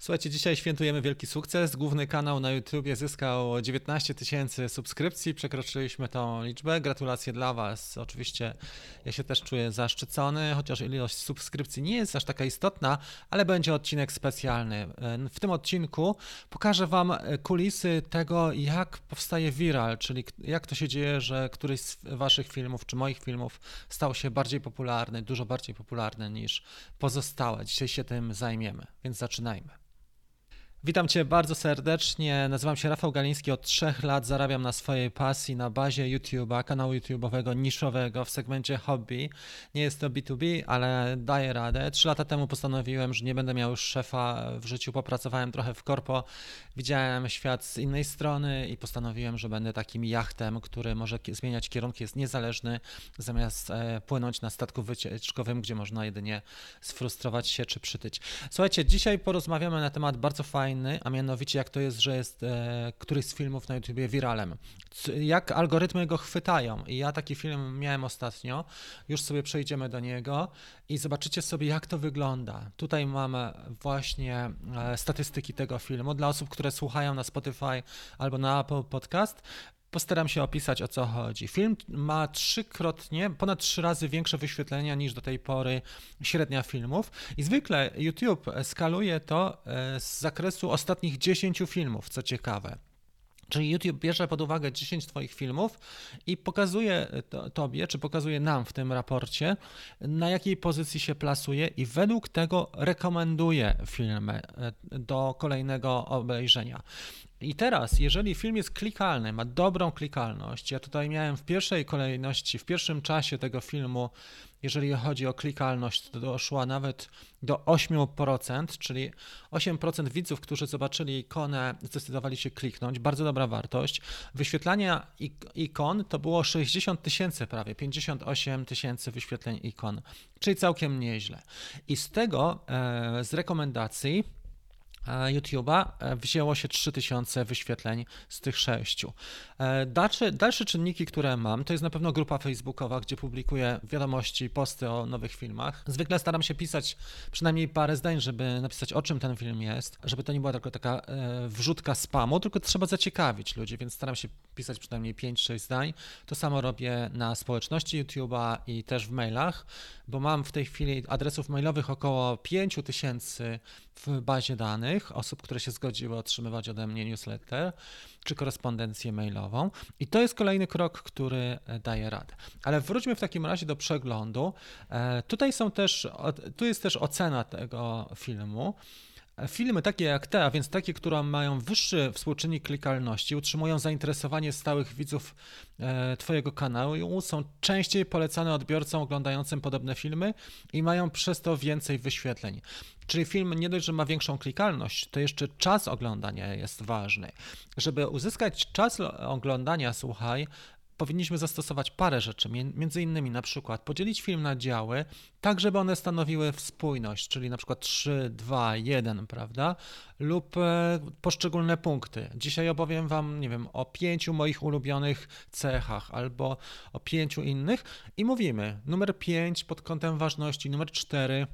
Słuchajcie, dzisiaj świętujemy wielki sukces. Główny kanał na YouTubie zyskał 19 tysięcy subskrypcji. Przekroczyliśmy tą liczbę. Gratulacje dla Was. Oczywiście ja się też czuję zaszczycony, chociaż ilość subskrypcji nie jest aż taka istotna, ale będzie odcinek specjalny. W tym odcinku pokażę Wam kulisy tego, jak powstaje viral, czyli jak to się dzieje, że któryś z Waszych filmów czy moich filmów stał się bardziej popularny, dużo bardziej popularny niż pozostałe. Dzisiaj się tym zajmiemy, więc zaczynajmy. Witam Cię bardzo serdecznie. Nazywam się Rafał Galiński. Od trzech lat zarabiam na swojej pasji na bazie YouTube'a, kanału YouTube'owego niszowego w segmencie hobby. Nie jest to B2B, ale daję radę. Trzy lata temu postanowiłem, że nie będę miał już szefa w życiu. Popracowałem trochę w korpo, widziałem świat z innej strony i postanowiłem, że będę takim jachtem, który może zmieniać kierunki, jest niezależny, zamiast e, płynąć na statku wycieczkowym, gdzie można jedynie sfrustrować się czy przytyć. Słuchajcie, dzisiaj porozmawiamy na temat bardzo fajny fajny, a mianowicie jak to jest, że jest e, któryś z filmów na YouTubie wiralem. Jak algorytmy go chwytają. I ja taki film miałem ostatnio, już sobie przejdziemy do niego i zobaczycie sobie, jak to wygląda. Tutaj mamy właśnie e, statystyki tego filmu dla osób, które słuchają na Spotify albo na Apple Podcast. Postaram się opisać o co chodzi. Film ma trzykrotnie, ponad trzy razy większe wyświetlenia niż do tej pory średnia filmów i zwykle YouTube skaluje to e, z zakresu ostatnich 10 filmów, co ciekawe. Czyli YouTube bierze pod uwagę 10 Twoich filmów i pokazuje to, Tobie, czy pokazuje nam w tym raporcie, na jakiej pozycji się plasuje, i według tego rekomenduje filmy e, do kolejnego obejrzenia. I teraz, jeżeli film jest klikalny, ma dobrą klikalność, ja tutaj miałem w pierwszej kolejności, w pierwszym czasie tego filmu, jeżeli chodzi o klikalność, to doszła nawet do 8%, czyli 8% widzów, którzy zobaczyli ikonę, zdecydowali się kliknąć. Bardzo dobra wartość. Wyświetlania ikon to było 60 tysięcy prawie, 58 tysięcy wyświetleń ikon, czyli całkiem nieźle. I z tego, e, z rekomendacji, YouTube'a e, wzięło się 3000 wyświetleń z tych sześciu. E, dalsze, dalsze czynniki, które mam, to jest na pewno grupa facebookowa, gdzie publikuję wiadomości, posty o nowych filmach. Zwykle staram się pisać przynajmniej parę zdań, żeby napisać o czym ten film jest, żeby to nie była tylko taka e, wrzutka spamu, tylko trzeba zaciekawić ludzi, więc staram się pisać przynajmniej 5-6 zdań. To samo robię na społeczności YouTube'a i też w mailach, bo mam w tej chwili adresów mailowych około 5000 w bazie danych osób, które się zgodziły otrzymywać ode mnie newsletter czy korespondencję mailową. I to jest kolejny krok, który e, daje radę. Ale wróćmy w takim razie do przeglądu. E, tutaj są też, tu jest też ocena tego filmu. Filmy takie jak te, a więc takie, które mają wyższy współczynnik klikalności, utrzymują zainteresowanie stałych widzów e, Twojego kanału, są częściej polecane odbiorcom oglądającym podobne filmy i mają przez to więcej wyświetleń. Czyli film nie dość, że ma większą klikalność, to jeszcze czas oglądania jest ważny. Żeby uzyskać czas oglądania, słuchaj, powinniśmy zastosować parę rzeczy, między innymi na przykład podzielić film na działy, tak żeby one stanowiły spójność, czyli na przykład 3, 2, 1, prawda? Lub e, poszczególne punkty. Dzisiaj opowiem Wam, nie wiem, o pięciu moich ulubionych cechach albo o pięciu innych i mówimy numer 5 pod kątem ważności, numer 4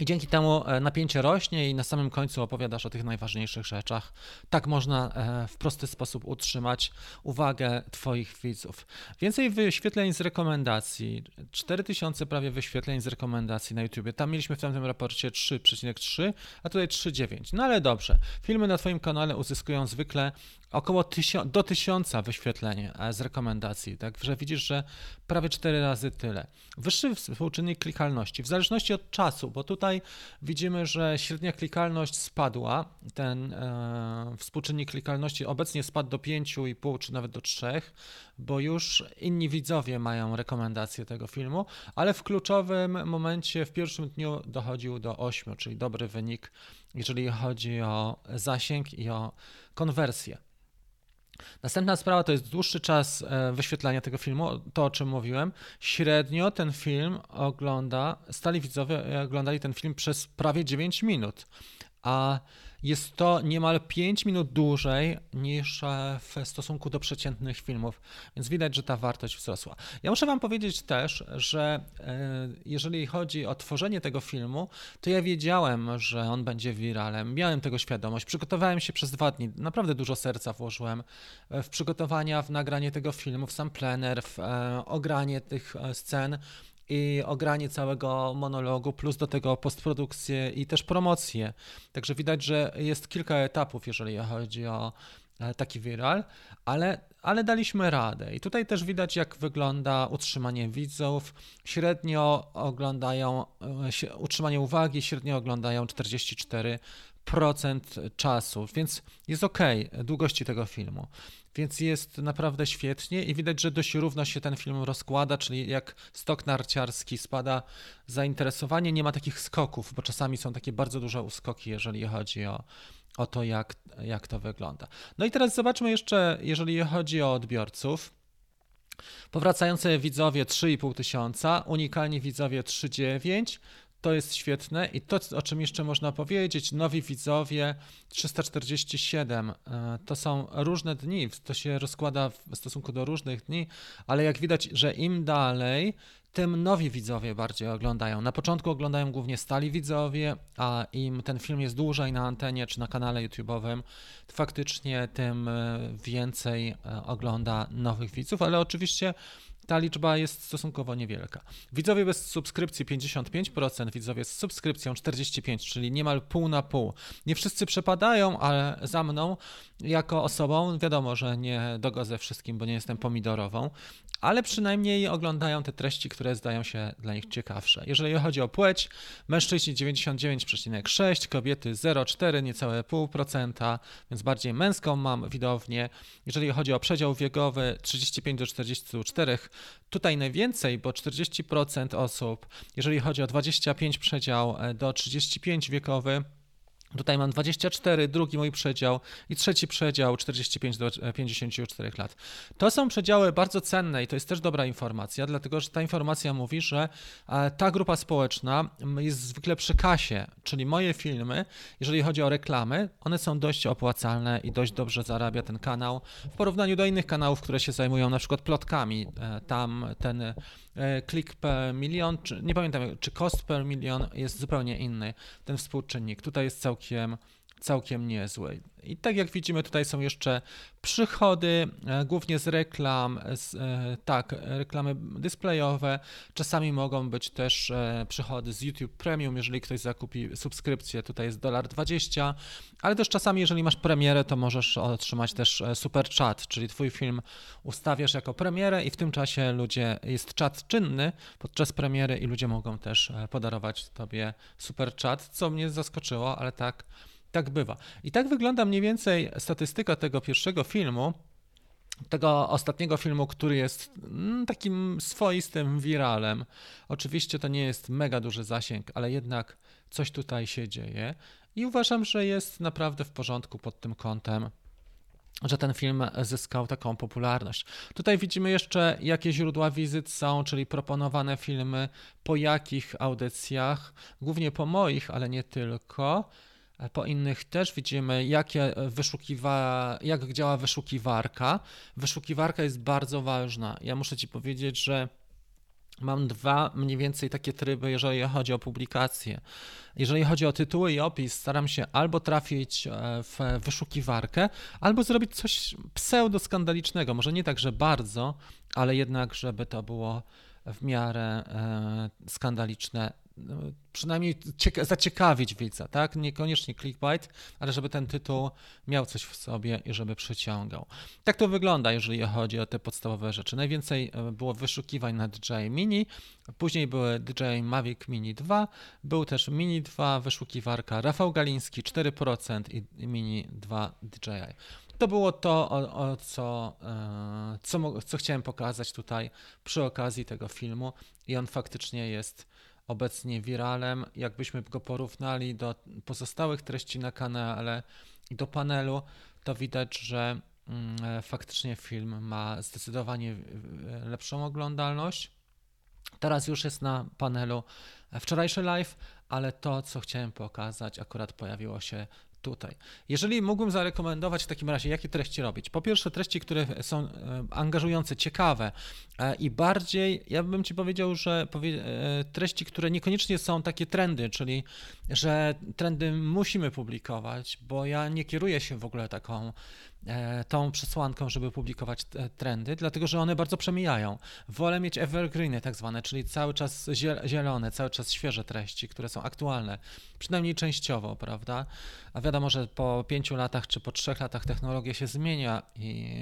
i dzięki temu e, napięcie rośnie i na samym końcu opowiadasz o tych najważniejszych rzeczach. Tak można e, w prosty sposób utrzymać uwagę Twoich widzów. Więcej wyświetleń z rekomendacji. 4000 prawie wyświetleń z rekomendacji na YouTube. Tam mieliśmy w tamtym raporcie 3,3, a tutaj 3,9. No ale dobrze. Filmy na Twoim kanale uzyskują zwykle około tysio- do tysiąca wyświetleń e, z rekomendacji, także widzisz, że prawie cztery razy tyle. Wyższy współczynnik klikalności, w zależności od czasu, bo tutaj widzimy, że średnia klikalność spadła, ten e, współczynnik klikalności obecnie spadł do 5,5 czy nawet do 3, bo już inni widzowie mają rekomendacje tego filmu, ale w kluczowym momencie w pierwszym dniu dochodził do 8, czyli dobry wynik, jeżeli chodzi o zasięg i o konwersję. Następna sprawa to jest dłuższy czas e, wyświetlania tego filmu, to o czym mówiłem. Średnio ten film ogląda, stali widzowie oglądali ten film przez prawie 9 minut. a jest to niemal 5 minut dłużej niż e, w stosunku do przeciętnych filmów, więc widać, że ta wartość wzrosła. Ja muszę Wam powiedzieć też, że e, jeżeli chodzi o tworzenie tego filmu, to ja wiedziałem, że on będzie wiralem, miałem tego świadomość, przygotowałem się przez dwa dni, naprawdę dużo serca włożyłem e, w przygotowania, w nagranie tego filmu, w sam plener, w ogranie tych scen i ogranie całego monologu, plus do tego postprodukcję i też promocję. Także widać, że jest kilka etapów, jeżeli chodzi o e, taki viral, ale, ale daliśmy radę. I tutaj też widać, jak wygląda utrzymanie widzów. Średnio oglądają, e, utrzymanie uwagi, średnio oglądają 44% czasu, więc jest ok długości tego filmu więc jest naprawdę świetnie i widać, że dość równo się ten film rozkłada, czyli jak stok narciarski spada zainteresowanie, nie ma takich skoków, bo czasami są takie bardzo duże uskoki, jeżeli chodzi o, o to, jak, jak to wygląda. No i teraz zobaczmy jeszcze, jeżeli chodzi o odbiorców. Powracające widzowie 3,5 tysiąca, unikalni widzowie 3,9, to jest świetne. I to, o czym jeszcze można powiedzieć, nowi widzowie 347, e, to są różne dni, to się rozkłada w stosunku do różnych dni, ale jak widać, że im dalej, tym nowi widzowie bardziej oglądają. Na początku oglądają głównie stali widzowie, a im ten film jest dłużej na antenie czy na kanale YouTube'owym, faktycznie tym e, więcej e, ogląda nowych widzów, ale oczywiście ta liczba jest stosunkowo niewielka. Widzowie bez subskrypcji 55%, widzowie z subskrypcją 45%, czyli niemal pół na pół. Nie wszyscy przepadają, ale za mną jako osobą wiadomo, że nie dogodzę wszystkim, bo nie jestem pomidorową, ale przynajmniej oglądają te treści, które zdają się dla nich ciekawsze. Jeżeli chodzi o płeć, mężczyźni 99,6, kobiety 0,4, niecałe pół procenta, więc bardziej męską mam widownię. Jeżeli chodzi o przedział wiekowy 35 do 44, tutaj najwięcej, bo 40% osób, jeżeli chodzi o 25 przedział e, do 35 wiekowy, Tutaj mam 24, drugi mój przedział i trzeci przedział 45 do 54 lat. To są przedziały bardzo cenne i to jest też dobra informacja, dlatego że ta informacja mówi, że e, ta grupa społeczna jest zwykle przy kasie, czyli moje filmy, jeżeli chodzi o reklamy, one są dość opłacalne i dość dobrze zarabia ten kanał w porównaniu do innych kanałów, które się zajmują na przykład plotkami. E, tam ten klik e, per milion, czy, nie pamiętam, czy cost per milion jest zupełnie inny, ten współczynnik. Tutaj jest całkiem, całkiem niezły. I tak jak widzimy, tutaj są jeszcze przychody, e, głównie z reklam, z, e, tak, reklamy displayowe. Czasami mogą być też e, przychody z YouTube Premium, jeżeli ktoś zakupi subskrypcję, tutaj jest dolar 20, ale też czasami, jeżeli masz premierę, to możesz otrzymać też super chat, czyli twój film ustawiasz jako premierę i w tym czasie ludzie, jest czat czynny podczas premiery i ludzie mogą też podarować tobie super chat, co mnie zaskoczyło, ale tak tak bywa. I tak wygląda mniej więcej statystyka tego pierwszego filmu, tego ostatniego filmu, który jest mm, takim swoistym wiralem. Oczywiście to nie jest mega duży zasięg, ale jednak coś tutaj się dzieje i uważam, że jest naprawdę w porządku pod tym kątem że ten film zyskał taką popularność. Tutaj widzimy jeszcze, jakie źródła wizyt są, czyli proponowane filmy, po jakich audycjach, głównie po moich, ale nie tylko. Po innych też widzimy, jakie wyszukiwa, jak działa wyszukiwarka. Wyszukiwarka jest bardzo ważna. Ja muszę Ci powiedzieć, że mam dwa mniej więcej takie tryby, jeżeli chodzi o publikacje. Jeżeli chodzi o tytuły i opis, staram się albo trafić e, w wyszukiwarkę, albo zrobić coś pseudo-skandalicznego. Może nie tak, że bardzo, ale jednak, żeby to było w miarę e, skandaliczne przynajmniej zaciekawić widza, tak? Niekoniecznie clickbait, ale żeby ten tytuł miał coś w sobie i żeby przyciągał. Tak to wygląda, jeżeli chodzi o te podstawowe rzeczy. Najwięcej e, było wyszukiwań na DJI Mini, później były DJI Mavic Mini 2, był też Mini 2, wyszukiwarka Rafał Galiński 4% i Mini 2 DJI. To było to, o, o co, e, co, co chciałem pokazać tutaj przy okazji tego filmu i on faktycznie jest obecnie wiralem. Jakbyśmy go porównali do pozostałych treści na kanale i do panelu, to widać, że mm, faktycznie film ma zdecydowanie lepszą oglądalność. Teraz już jest na panelu wczorajszy live, ale to, co chciałem pokazać, akurat pojawiło się tutaj. Jeżeli mógłbym zarekomendować w takim razie, jakie treści robić? Po pierwsze, treści, które są e, angażujące, ciekawe e, i bardziej, ja bym ci powiedział, że e, treści, które niekoniecznie są takie trendy, czyli że trendy musimy publikować, bo ja nie kieruję się w ogóle taką tą przesłanką, żeby publikować trendy, dlatego że one bardzo przemijają. Wolę mieć evergreeny tak zwane, czyli cały czas zielone, cały czas świeże treści, które są aktualne, przynajmniej częściowo, prawda? A wiadomo, że po pięciu latach czy po trzech latach technologia się zmienia i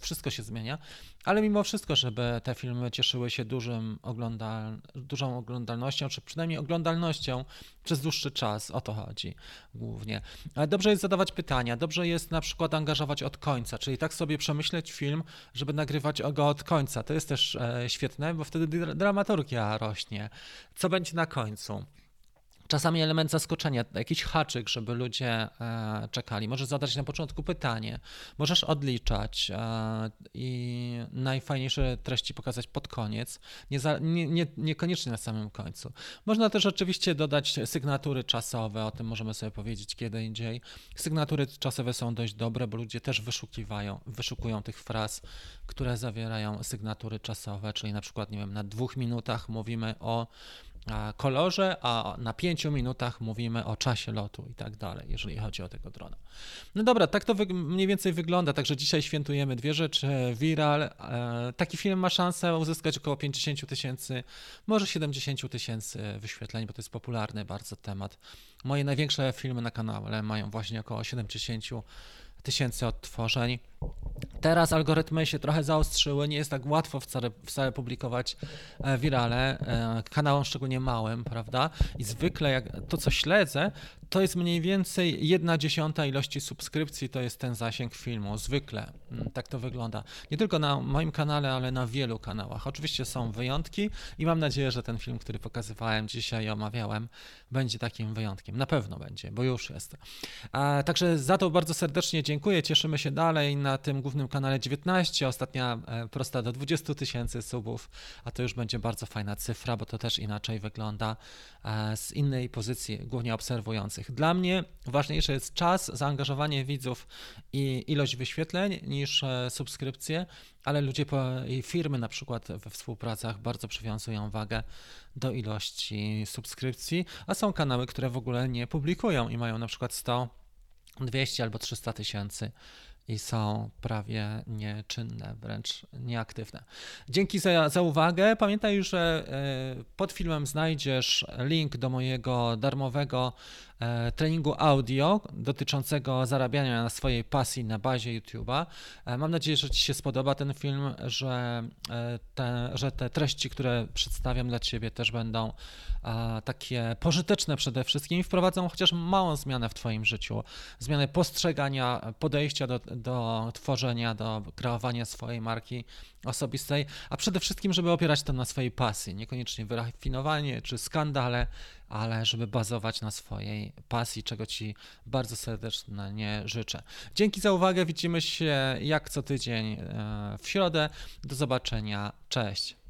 wszystko się zmienia, ale mimo wszystko, żeby te filmy cieszyły się dużym oglądal, dużą oglądalnością, czy przynajmniej oglądalnością przez dłuższy czas, o to chodzi głównie. Dobrze jest zadawać pytania, dobrze jest na przykład angażować od końca, czyli tak sobie przemyśleć film, żeby nagrywać go od końca. To jest też e, świetne, bo wtedy dramaturgia rośnie. Co będzie na końcu? Czasami element zaskoczenia, jakiś haczyk, żeby ludzie e, czekali. Możesz zadać na początku pytanie, możesz odliczać e, i najfajniejsze treści pokazać pod koniec, nie, za, nie, nie, niekoniecznie na samym końcu. Można też oczywiście dodać sygnatury czasowe, o tym możemy sobie powiedzieć kiedy indziej. Sygnatury czasowe są dość dobre, bo ludzie też wyszukiwają, wyszukują tych fraz, które zawierają sygnatury czasowe, czyli na przykład, nie wiem, na dwóch minutach mówimy o kolorze, a na pięciu minutach mówimy o czasie lotu i tak dalej, jeżeli chodzi o tego drona. No dobra, tak to mniej więcej wygląda, także dzisiaj świętujemy dwie rzeczy. Viral, e, taki film ma szansę uzyskać około 50 tysięcy, może 70 tysięcy wyświetleń, bo to jest popularny bardzo temat. Moje największe filmy na kanale mają właśnie około 70 tysięcy odtworzeń. Teraz algorytmy się trochę zaostrzyły, nie jest tak łatwo wcale, wcale publikować e, wirale, e, kanałom szczególnie małym, prawda? I zwykle jak to, co śledzę, to jest mniej więcej jedna dziesiąta ilości subskrypcji, to jest ten zasięg filmu, zwykle. Mm, tak to wygląda. Nie tylko na moim kanale, ale na wielu kanałach. Oczywiście są wyjątki i mam nadzieję, że ten film, który pokazywałem dzisiaj i omawiałem, będzie takim wyjątkiem. Na pewno będzie, bo już jest. Także za to bardzo serdecznie dziękuję. Cieszymy się dalej na tym głównym kanale 19, ostatnia e, prosta do 20 tysięcy subów, a to już będzie bardzo fajna cyfra, bo to też inaczej wygląda e, z innej pozycji, głównie obserwujących. Dla mnie ważniejszy jest czas, zaangażowanie widzów i ilość wyświetleń niż e, subskrypcje, ale ludzie i firmy na przykład we współpracach bardzo przywiązują wagę do ilości subskrypcji, a są kanały, które w ogóle nie publikują i mają na przykład 100, 200 albo 300 tysięcy i są prawie nieczynne, wręcz nieaktywne. Dzięki za, za uwagę. Pamiętaj, że e, pod filmem znajdziesz link do mojego darmowego E, treningu audio dotyczącego zarabiania na swojej pasji na bazie YouTube'a. E, mam nadzieję, że Ci się spodoba ten film, że te, że te treści, które przedstawiam dla Ciebie też będą takie pożyteczne przede wszystkim i wprowadzą chociaż małą zmianę w Twoim życiu. Zmianę postrzegania, podejścia do, do tworzenia, do kreowania swojej marki osobistej, a przede wszystkim, żeby opierać to na swojej pasji, niekoniecznie wyrafinowanie czy skandale, ale żeby bazować na swojej pasji, czego Ci bardzo serdecznie życzę. Dzięki za uwagę, widzimy się jak co tydzień e, w środę. Do zobaczenia, cześć.